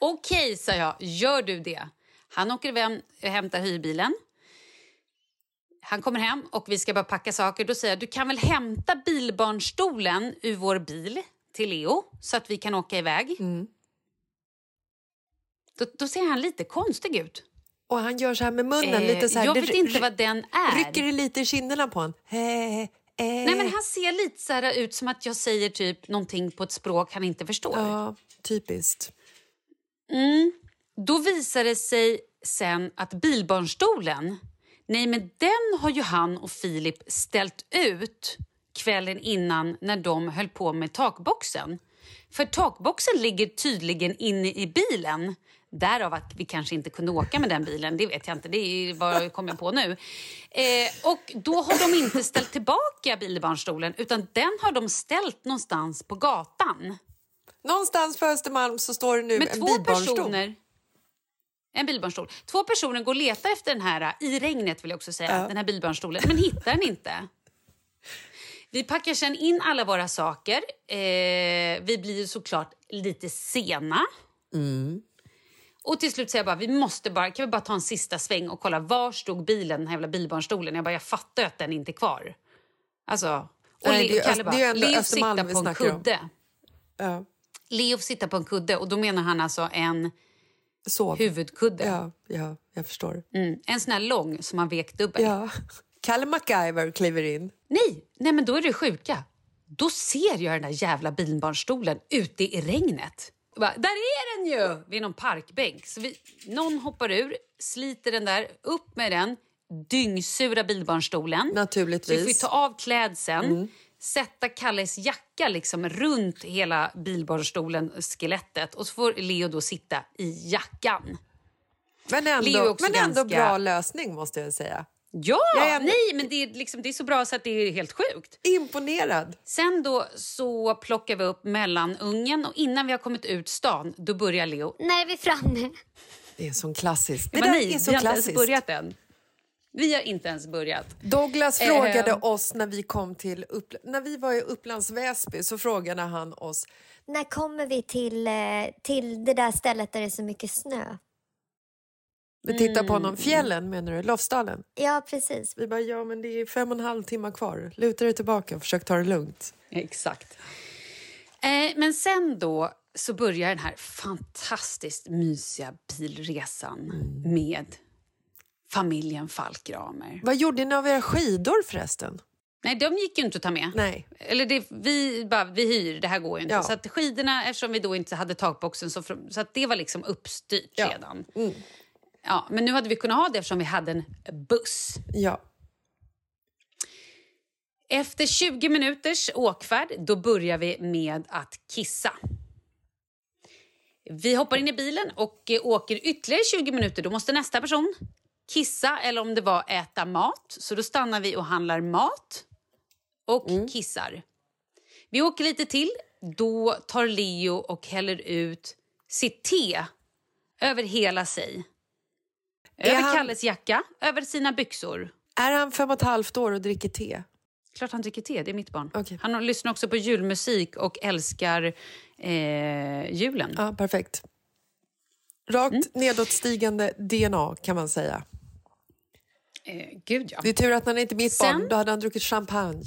Okej, sa jag. Gör du det? Han åker och hämtar hyrbilen. Han kommer hem och vi ska bara packa saker. Då säger jag, du kan väl hämta bilbarnstolen ur vår bil till Leo så att vi kan åka iväg. Då, då ser han lite konstig ut. Och han gör så här med munnen. Eh, lite så här, jag det vet inte vad den är. Rycker det lite i kinderna på honom. Eh, eh. Nej, men han ser lite så här ut som att jag säger typ någonting på ett språk han inte förstår. Ja, typiskt. Mm. Då visar det sig sen att bilbarnstolen, nej men den har ju han och Filip ställt ut kvällen innan när de höll på med takboxen. För takboxen ligger tydligen inne i bilen. Därav att vi kanske inte kunde åka med den bilen, det vet jag inte. Det är vad jag kommer på nu. Eh, och då har de inte ställt tillbaka bilbarnstolen utan den har de ställt någonstans på gatan. Någonstans på Östermalm så står det nu Med en två bilbarnstol. personer. En bilbarnstol. Två personer går och letar efter den här, i regnet vill jag också säga, Ja. den här bilbarnstolen, men hittar den inte. Vi packar sen in alla våra saker. Eh, vi blir ju såklart lite sena. Och till slut säger jag bara, vi måste bara, kan vi bara ta en sista sväng och kolla var stod bilen, den här jävla bilbarnstolen? Jag bara, jag fattar att den inte är kvar. Alltså, och Nej, det Kalle Öst- bara, det Leo vi på en snackar om." kudde. Ja. Leo sitta på en kudde och då menar han alltså en Sov. huvudkudde. Ja, ja, jag förstår. Mm, en sån här lång som man vek dubbel. Ja. *laughs* Kalle MacGyver kliver in. Nej, nej, men då är det sjuka. Då ser jag den där jävla bilbarnstolen ute i regnet. Bara, där är den ju! Vid någon parkbänk. Så vi, någon hoppar ur, sliter den där, upp med den, dyngsura bilbarnstolen. Naturligtvis. Så vi får ta av klädseln, Mm. sätta Kalles jacka liksom runt hela bilbarnstolen, skelettet och så får Leo då sitta i jackan. Men ändå, men ändå ganska- bra lösning måste jag säga. Ja! Jag är Nej, men det är, liksom, det är så bra så att det är helt sjukt. Imponerad. Sen då så plockar vi upp mellanungen och innan vi har kommit ut stan då börjar Leo. När är vi framme? Det är så klassiskt. Det Men där nej, är så vi har inte klassiskt. ens börjat än. Vi har inte ens börjat. Douglas Eh, frågade oss när vi kom till Upp... när vi var i Upplands Väsby så frågade han oss När kommer vi till, eh, till det där stället där det är så mycket snö? Vi tittar på Mm. honom. Fjällen menar du? Lofsdalen? Ja, precis. Vi bara, ja men det är fem och en halv timme kvar. Luta dig tillbaka och försök ta det lugnt. Exakt. Eh, men sen då så börjar den här fantastiskt mysiga bilresan med familjen Falkramer. Vad gjorde ni av era skidor förresten? Nej, de gick ju inte att ta med. Nej. Eller det, vi, bara, vi hyr, det här går ju inte. Ja. Så att skidorna, eftersom vi då inte hade takboxen, så, så att det var liksom uppstyrt Ja. redan. Mm. Ja, men nu hade vi kunnat ha det eftersom vi hade en buss. Ja. Efter 20 minuters åkfärd då börjar vi med att kissa. Vi hoppar in i bilen och eh, åker ytterligare 20 minuter. Då måste nästa person kissa eller om det var äta mat. Så då stannar vi och handlar mat och kissar. Vi åker lite till. Då tar Leo och häller ut sitt te över hela sig. Är Över han- Kalles jacka, över sina byxor. Är han fem och ett halvt år och dricker te? Klart han dricker te, det är mitt barn. Okej. Han lyssnar också på julmusik och älskar eh, julen. Ja, perfekt. Rakt Mm. nedåtstigande DNA kan man säga. Eh, gud ja. Det är tur att han inte är mitt Sen- barn, då hade han druckit champagne.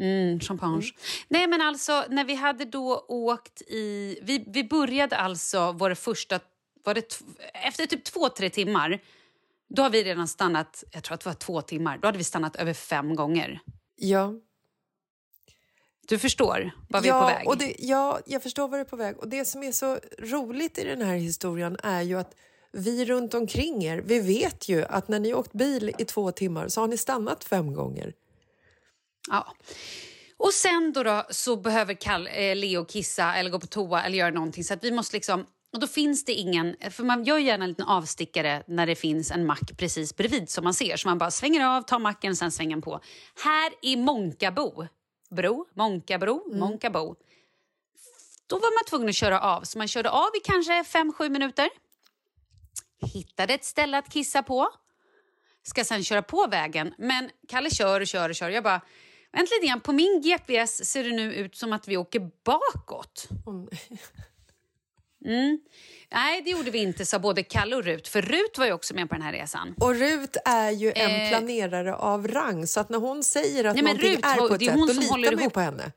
Mm, champagne. Nej men alltså när vi hade då åkt i... Vi, vi började alltså vår första... Var det efter typ två, tre timmar då har vi redan stannat, jag tror att det var två timmar, då hade vi stannat över fem gånger. Ja. Du förstår vad vi ja, är på väg? Och det, ja, jag förstår vad du är på väg. Och det som är så roligt i den här historien är ju att vi runt omkring er, vi vet ju att när ni åkt bil i två timmar så har ni stannat fem gånger. Ja. Och sen då, då så behöver Kall, eh, Leo kissa eller gå på toa eller göra någonting. Så att vi måste liksom... Och då finns det ingen... För man gör gärna en liten avstickare när det finns en mack precis bredvid som man ser. Så man bara svänger av, tar macken sen svänger man på. Här i Månkabo, bro, Månkabro, Månkabo. Då var man tvungen att köra av. Så man körde av i kanske 5-7 minuter. Hittade ett ställe att kissa på ska sen köra på vägen. Men Kalle kör och kör och kör. Jag bara, vänta lite grann. På min GPS ser det nu ut som att vi åker bakåt. Mm. *laughs* Nej, det gjorde vi inte, sa både Kalle och Rut. För Rut var ju också med på den här resan. Och Rut är ju en Eh. planerare av rang så att när hon säger att Nej, men någonting Rut är på ett det är sätt, då litar man ju på henne.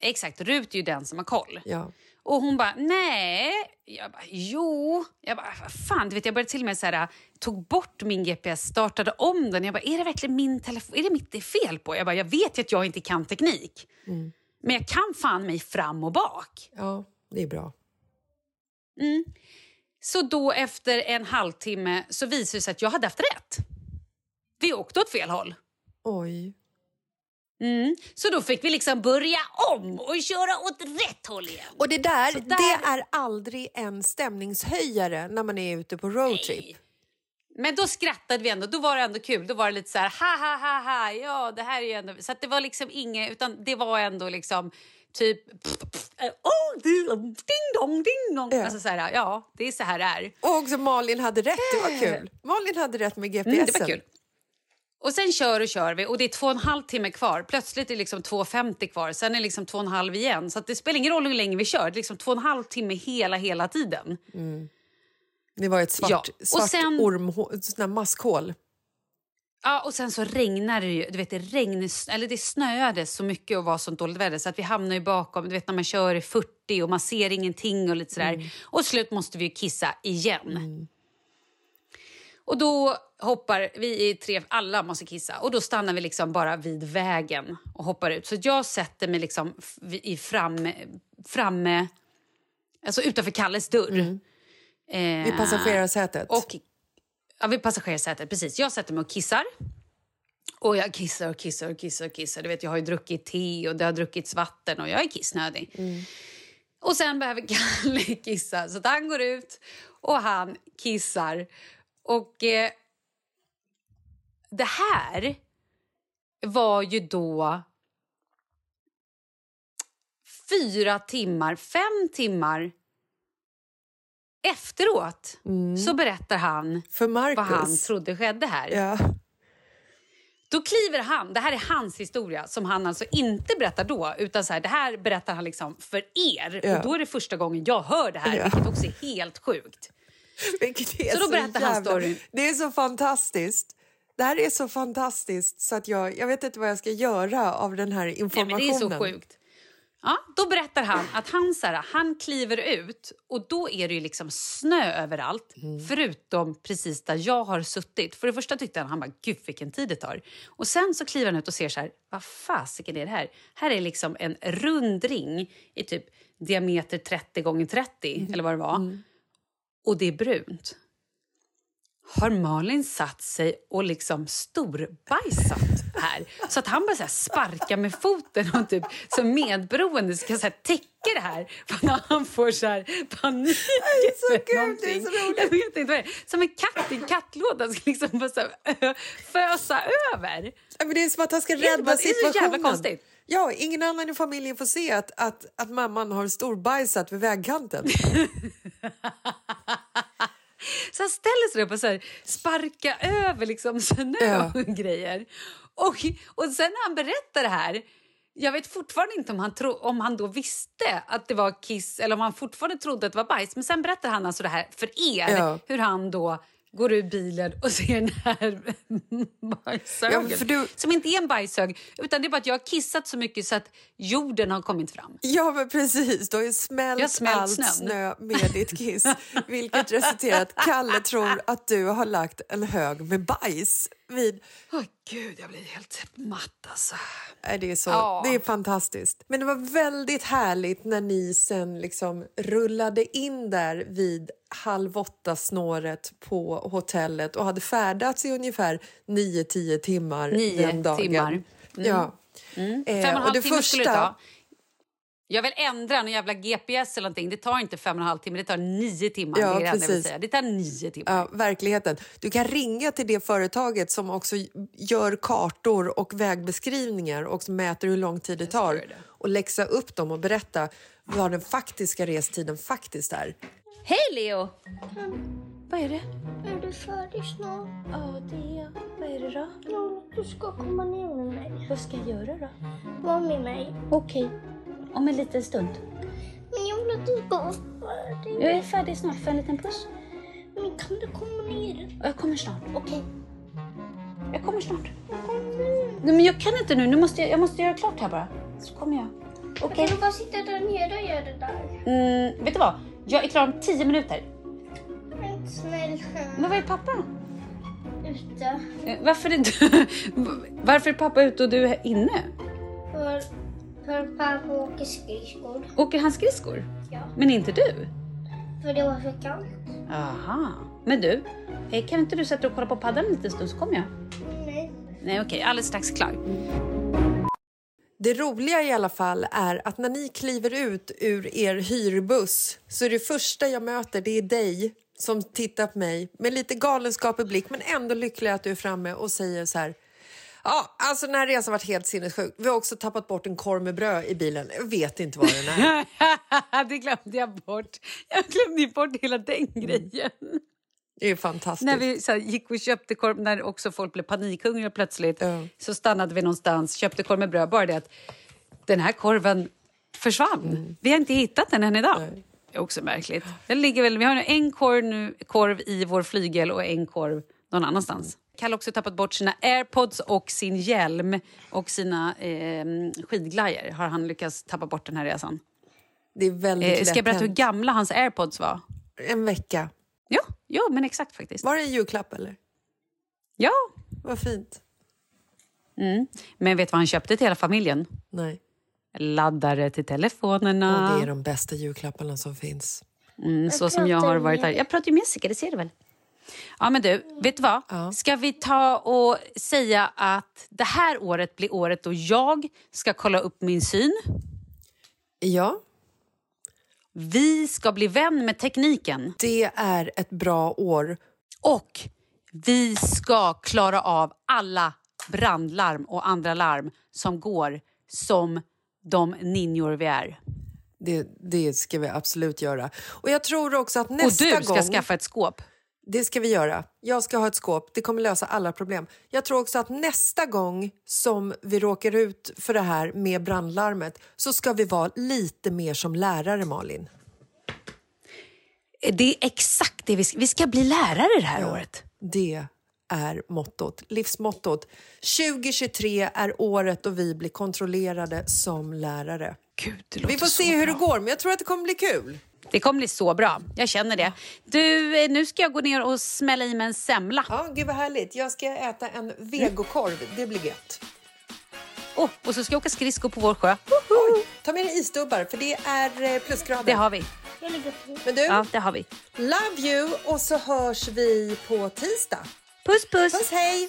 Exakt, Rut är ju den som har koll. Ja. Och hon bara, nej. Jag bara, jo. Jag bara, fan. Du vet, jag började till och med så här, tog bort min GPS, startade om den. Jag bara, är det verkligen min telefon? Är det mitt det är fel på? Jag bara, jag vet ju att jag inte kan teknik. Mm. Men jag kan fan mig fram och bak. Ja, det är bra. Mm. Så då efter en halvtimme så visade det sig att jag hade haft rätt. Vi åkte åt fel håll. Oj. Mm. Så då fick vi liksom börja om och köra åt rätt håll igen. Och det där, där- det är aldrig en stämningshöjare när man är ute på roadtrip. Men då skrattade vi ändå. Då var det ändå kul. Då var det lite så här, ha ha ha ha, ja det här är ju ändå... Så att det var liksom inget, utan det var ändå liksom typ... Pff, pff, eh, oh, ding dong, ding dong. Ja. Alltså så här, ja, det är så här det är. Och också Malin hade rätt, det var kul. Malin hade rätt med GPSen. Mm, det var kul. Och sen kör och kör vi och det är två och en halv timme kvar. Plötsligt är det liksom 2.50 kvar, sen är det liksom två och en halv igen. Så det spelar ingen roll hur länge vi kör, det är liksom två och en halv timme hela, hela tiden. Det var ett svart, Ja, och svart sen- där maskhål. Ja, och sen så regnar det ju. Du vet, det, regn, eller det snöade så mycket och var sånt dåligt väder så att vi hamnar ju bakom. Du vet när man kör i 40 och man ser ingenting och lite sådär. Mm. Och slut måste vi ju kissa igen. Och då hoppar vi i tre, alla måste kissa och då stannar vi liksom bara vid vägen och hoppar ut. Så jag sätter mig liksom i framme, framme alltså utanför Kalles dörr. Eh, Mm. Vid passagerarsätet. Och, ja, vid passagerarsätet, precis. Jag sätter mig och kissar. Och jag kissar och kissar och kissar och kissar. Du vet, jag har ju druckit te och det har druckits vatten och jag är kissnödig. Och sen behöver *laughs* Kalle kissa så att han går ut och han kissar. Och eh, det här var ju då fyra timmar, fem timmar efteråt så berättar han vad han trodde skedde här. Ja. Då kliver han, det här är hans historia som han alltså inte berättar då utan så här, det här berättar han liksom för er. Ja. Och då är det första gången jag hör det här Ja. vilket också är helt sjukt. Vilket är Så då berättar han jävla- storyn. Det är så fantastiskt. Det här är så fantastiskt så att jag, jag vet inte vad jag ska göra av den här Nej, informationen. men det är så sjukt. Ja, då berättar han att han, så här, han kliver ut och då är det ju liksom snö överallt förutom precis där jag har suttit. För det första tyckte han, han bara, gud vilken tid det tar. Och sen så kliver han ut och ser så här, vad fasiken är det här? Här är liksom en rund ring i typ diameter 30 gånger 30 eller vad det var. Och det är brunt. Har Malin satt sig och liksom storbajsat här? Så att han bara så här sparka med foten och typ som medberoende ska så här täcka det här för när han får så här panik så eller kul, det är så roligt. Jag vet inte vad det är. Som en katt i en kattlåda ska liksom bara så här, *laughs* fösa över. Men det är som att han ska Det är rädda bara- det är så jävla situationen. konstigt. Ja, ingen annan i familjen får se att, att, att mamman har storbajsat vid vägkanten. *laughs* Så han ställer sig upp och så här, sparka över liksom snö Ja. och grejer. Och, och sen när han berättar det här... Jag vet fortfarande inte om han, tro, om han då visste att det var kiss eller om han fortfarande trodde att det var bajs. Men sen berättar han alltså det här för er, Ja. hur han då går ur bilen och ser den här *laughs* bajshögen. Ja, du- Som inte är en bajshög, utan det är bara att jag har kissat så mycket så att jorden har kommit fram. Ja, men precis. Du har ju smält, smält allt snön. snö med ditt kiss vilket *laughs* resulterar att Kalle tror att du har lagt en hög med bajs vid... Åh gud, jag blir helt matt alltså. Det, är så, Ja. det är fantastiskt. Men det var väldigt härligt när ni sen liksom rullade in där vid halv åtta-snåret på hotellet och hade färdats i ungefär 9-10 timmar Nio den dagen. timmar. Mm. Ja. Mm. Eh, Fem och en halv timme skulle det ta. Jag vill ändra någon jävla GPS eller någonting. Det tar inte fem och en halv timme, det tar nio timmar. Ja, det precis. säga. Det tar nio timmar. Ja, verkligheten. Du kan ringa till det företaget som också gör kartor och vägbeskrivningar och som mäter hur lång tid det tar och läxa upp dem och berätta vad den faktiska restiden faktiskt är. Hej Leo! Vad är det? Är du färdig snart? Ja, det är jag. Vad är det då? Ja, du ska komma ner med mig. Vad ska jag göra då? Var med mig. Okej, om en liten stund. Men jag vill att du ska vara färdig. Jag är färdig snart. Får en liten puss? Men kan du komma ner? Jag kommer snart. Okej. Jag kommer snart. Nej, men jag kan inte nu. nu måste jag, jag måste göra klart här bara. Så kommer jag. Okej. Kan du bara sitta där nere och göra det där? Mm, vet du vad? Jag är klar om tio minuter. Men snälla. Men var är pappa? Ute. Eh, Varför är, du, *laughs* varför är pappa ute och du är inne? För, för pappa åker skridskor. Åker han skridskor? Ja. Men inte du? För det var för kallt. Aha. Men du, eh, kan inte du sätta dig och kolla på paddan en liten stund så kommer jag? Nej. Nej okej, alldeles strax klar. Det roliga i alla fall är att när ni kliver ut ur er hyrbuss så är det första jag möter det är dig som tittar på mig med lite galenskap i blick men ändå lycklig att du är framme och säger så här Ja, alltså den här resan har varit helt sinnessjuk. Vi har också tappat bort en korv med bröd i bilen. Jag vet inte vad den är. *laughs* det glömde jag bort. Jag glömde bort hela den grejen. Det är fantastiskt. När vi så här, gick och köpte korv, när också folk blev panikhungriga plötsligt, så stannade vi någonstans, köpte korv med bröd. Bara det att den här korven försvann. Vi har inte hittat den än idag. Det är också märkligt. Den ligger väl, vi har en korv, nu, korv i vår flygel och en korv någon annanstans. Kalle har också tappat bort sina airpods och sin hjälm och sina eh, skidglajjor har han lyckats tappa bort den här resan. Det är väldigt Eh, ska jag berätta hur gamla hans airpods var? En vecka. Ja, ja men exakt faktiskt. Var det en julklapp eller? Ja. Vad fint. Mm. Men vet du vad han köpte till hela familjen? Nej. Laddare till telefonerna. Och det är de bästa julklapparna som finns. Mm, så som jag har varit här. Jag pratar ju med Jessica, det ser du väl? Ja, men du, vet du vad? Ska vi ta och säga att det här året blir året då jag ska kolla upp min syn? Ja. Vi ska bli vän med tekniken. Det är ett bra år. Och vi ska klara av alla brandlarm och andra larm som går som de ninjor vi är. Det, det ska vi absolut göra. Och jag tror också att nästa och du ska gång... skaffa ett skåp. Det ska vi göra. Jag ska ha ett skåp. Det kommer lösa alla problem. Jag tror också att nästa gång som vi råkar ut för det här med brandlarmet så ska vi vara lite mer som lärare, Malin. Det är exakt det vi ska, vi ska bli lärare det här året. Det är mottot, livsmottot. 2023 är året då vi blir kontrollerade som lärare. Gud, vi får se hur bra. det går, men jag tror att det kommer bli kul. Det kommer bli så bra. Jag känner det. Du, eh, nu ska jag gå ner och smälla i mig en semla. Ja, gud vad härligt. Jag ska äta en vegokorv. Det blir gött. Oh, och så ska jag åka skridskor på vår sjö. Oj, ta med dig isdubbar, för det är eh, plusgrader. Det har vi. Men du, Ja, det har vi. love you och så hörs vi på tisdag. Puss, puss. Puss, hej!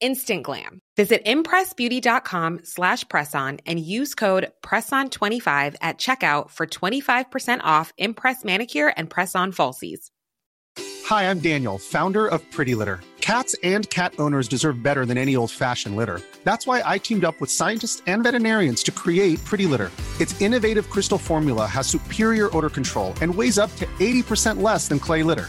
Instant glam. Visit impressbeauty.com slash presson and use code PRESSON25 at checkout for 25% off Impress Manicure and Press-On Falsies. Hi, I'm Daniel, founder of Pretty Litter. Cats and cat owners deserve better than any old fashioned litter. That's why I teamed up with scientists and veterinarians to create Pretty Litter. Its innovative crystal formula has superior odor control and weighs up to 80% less than clay litter.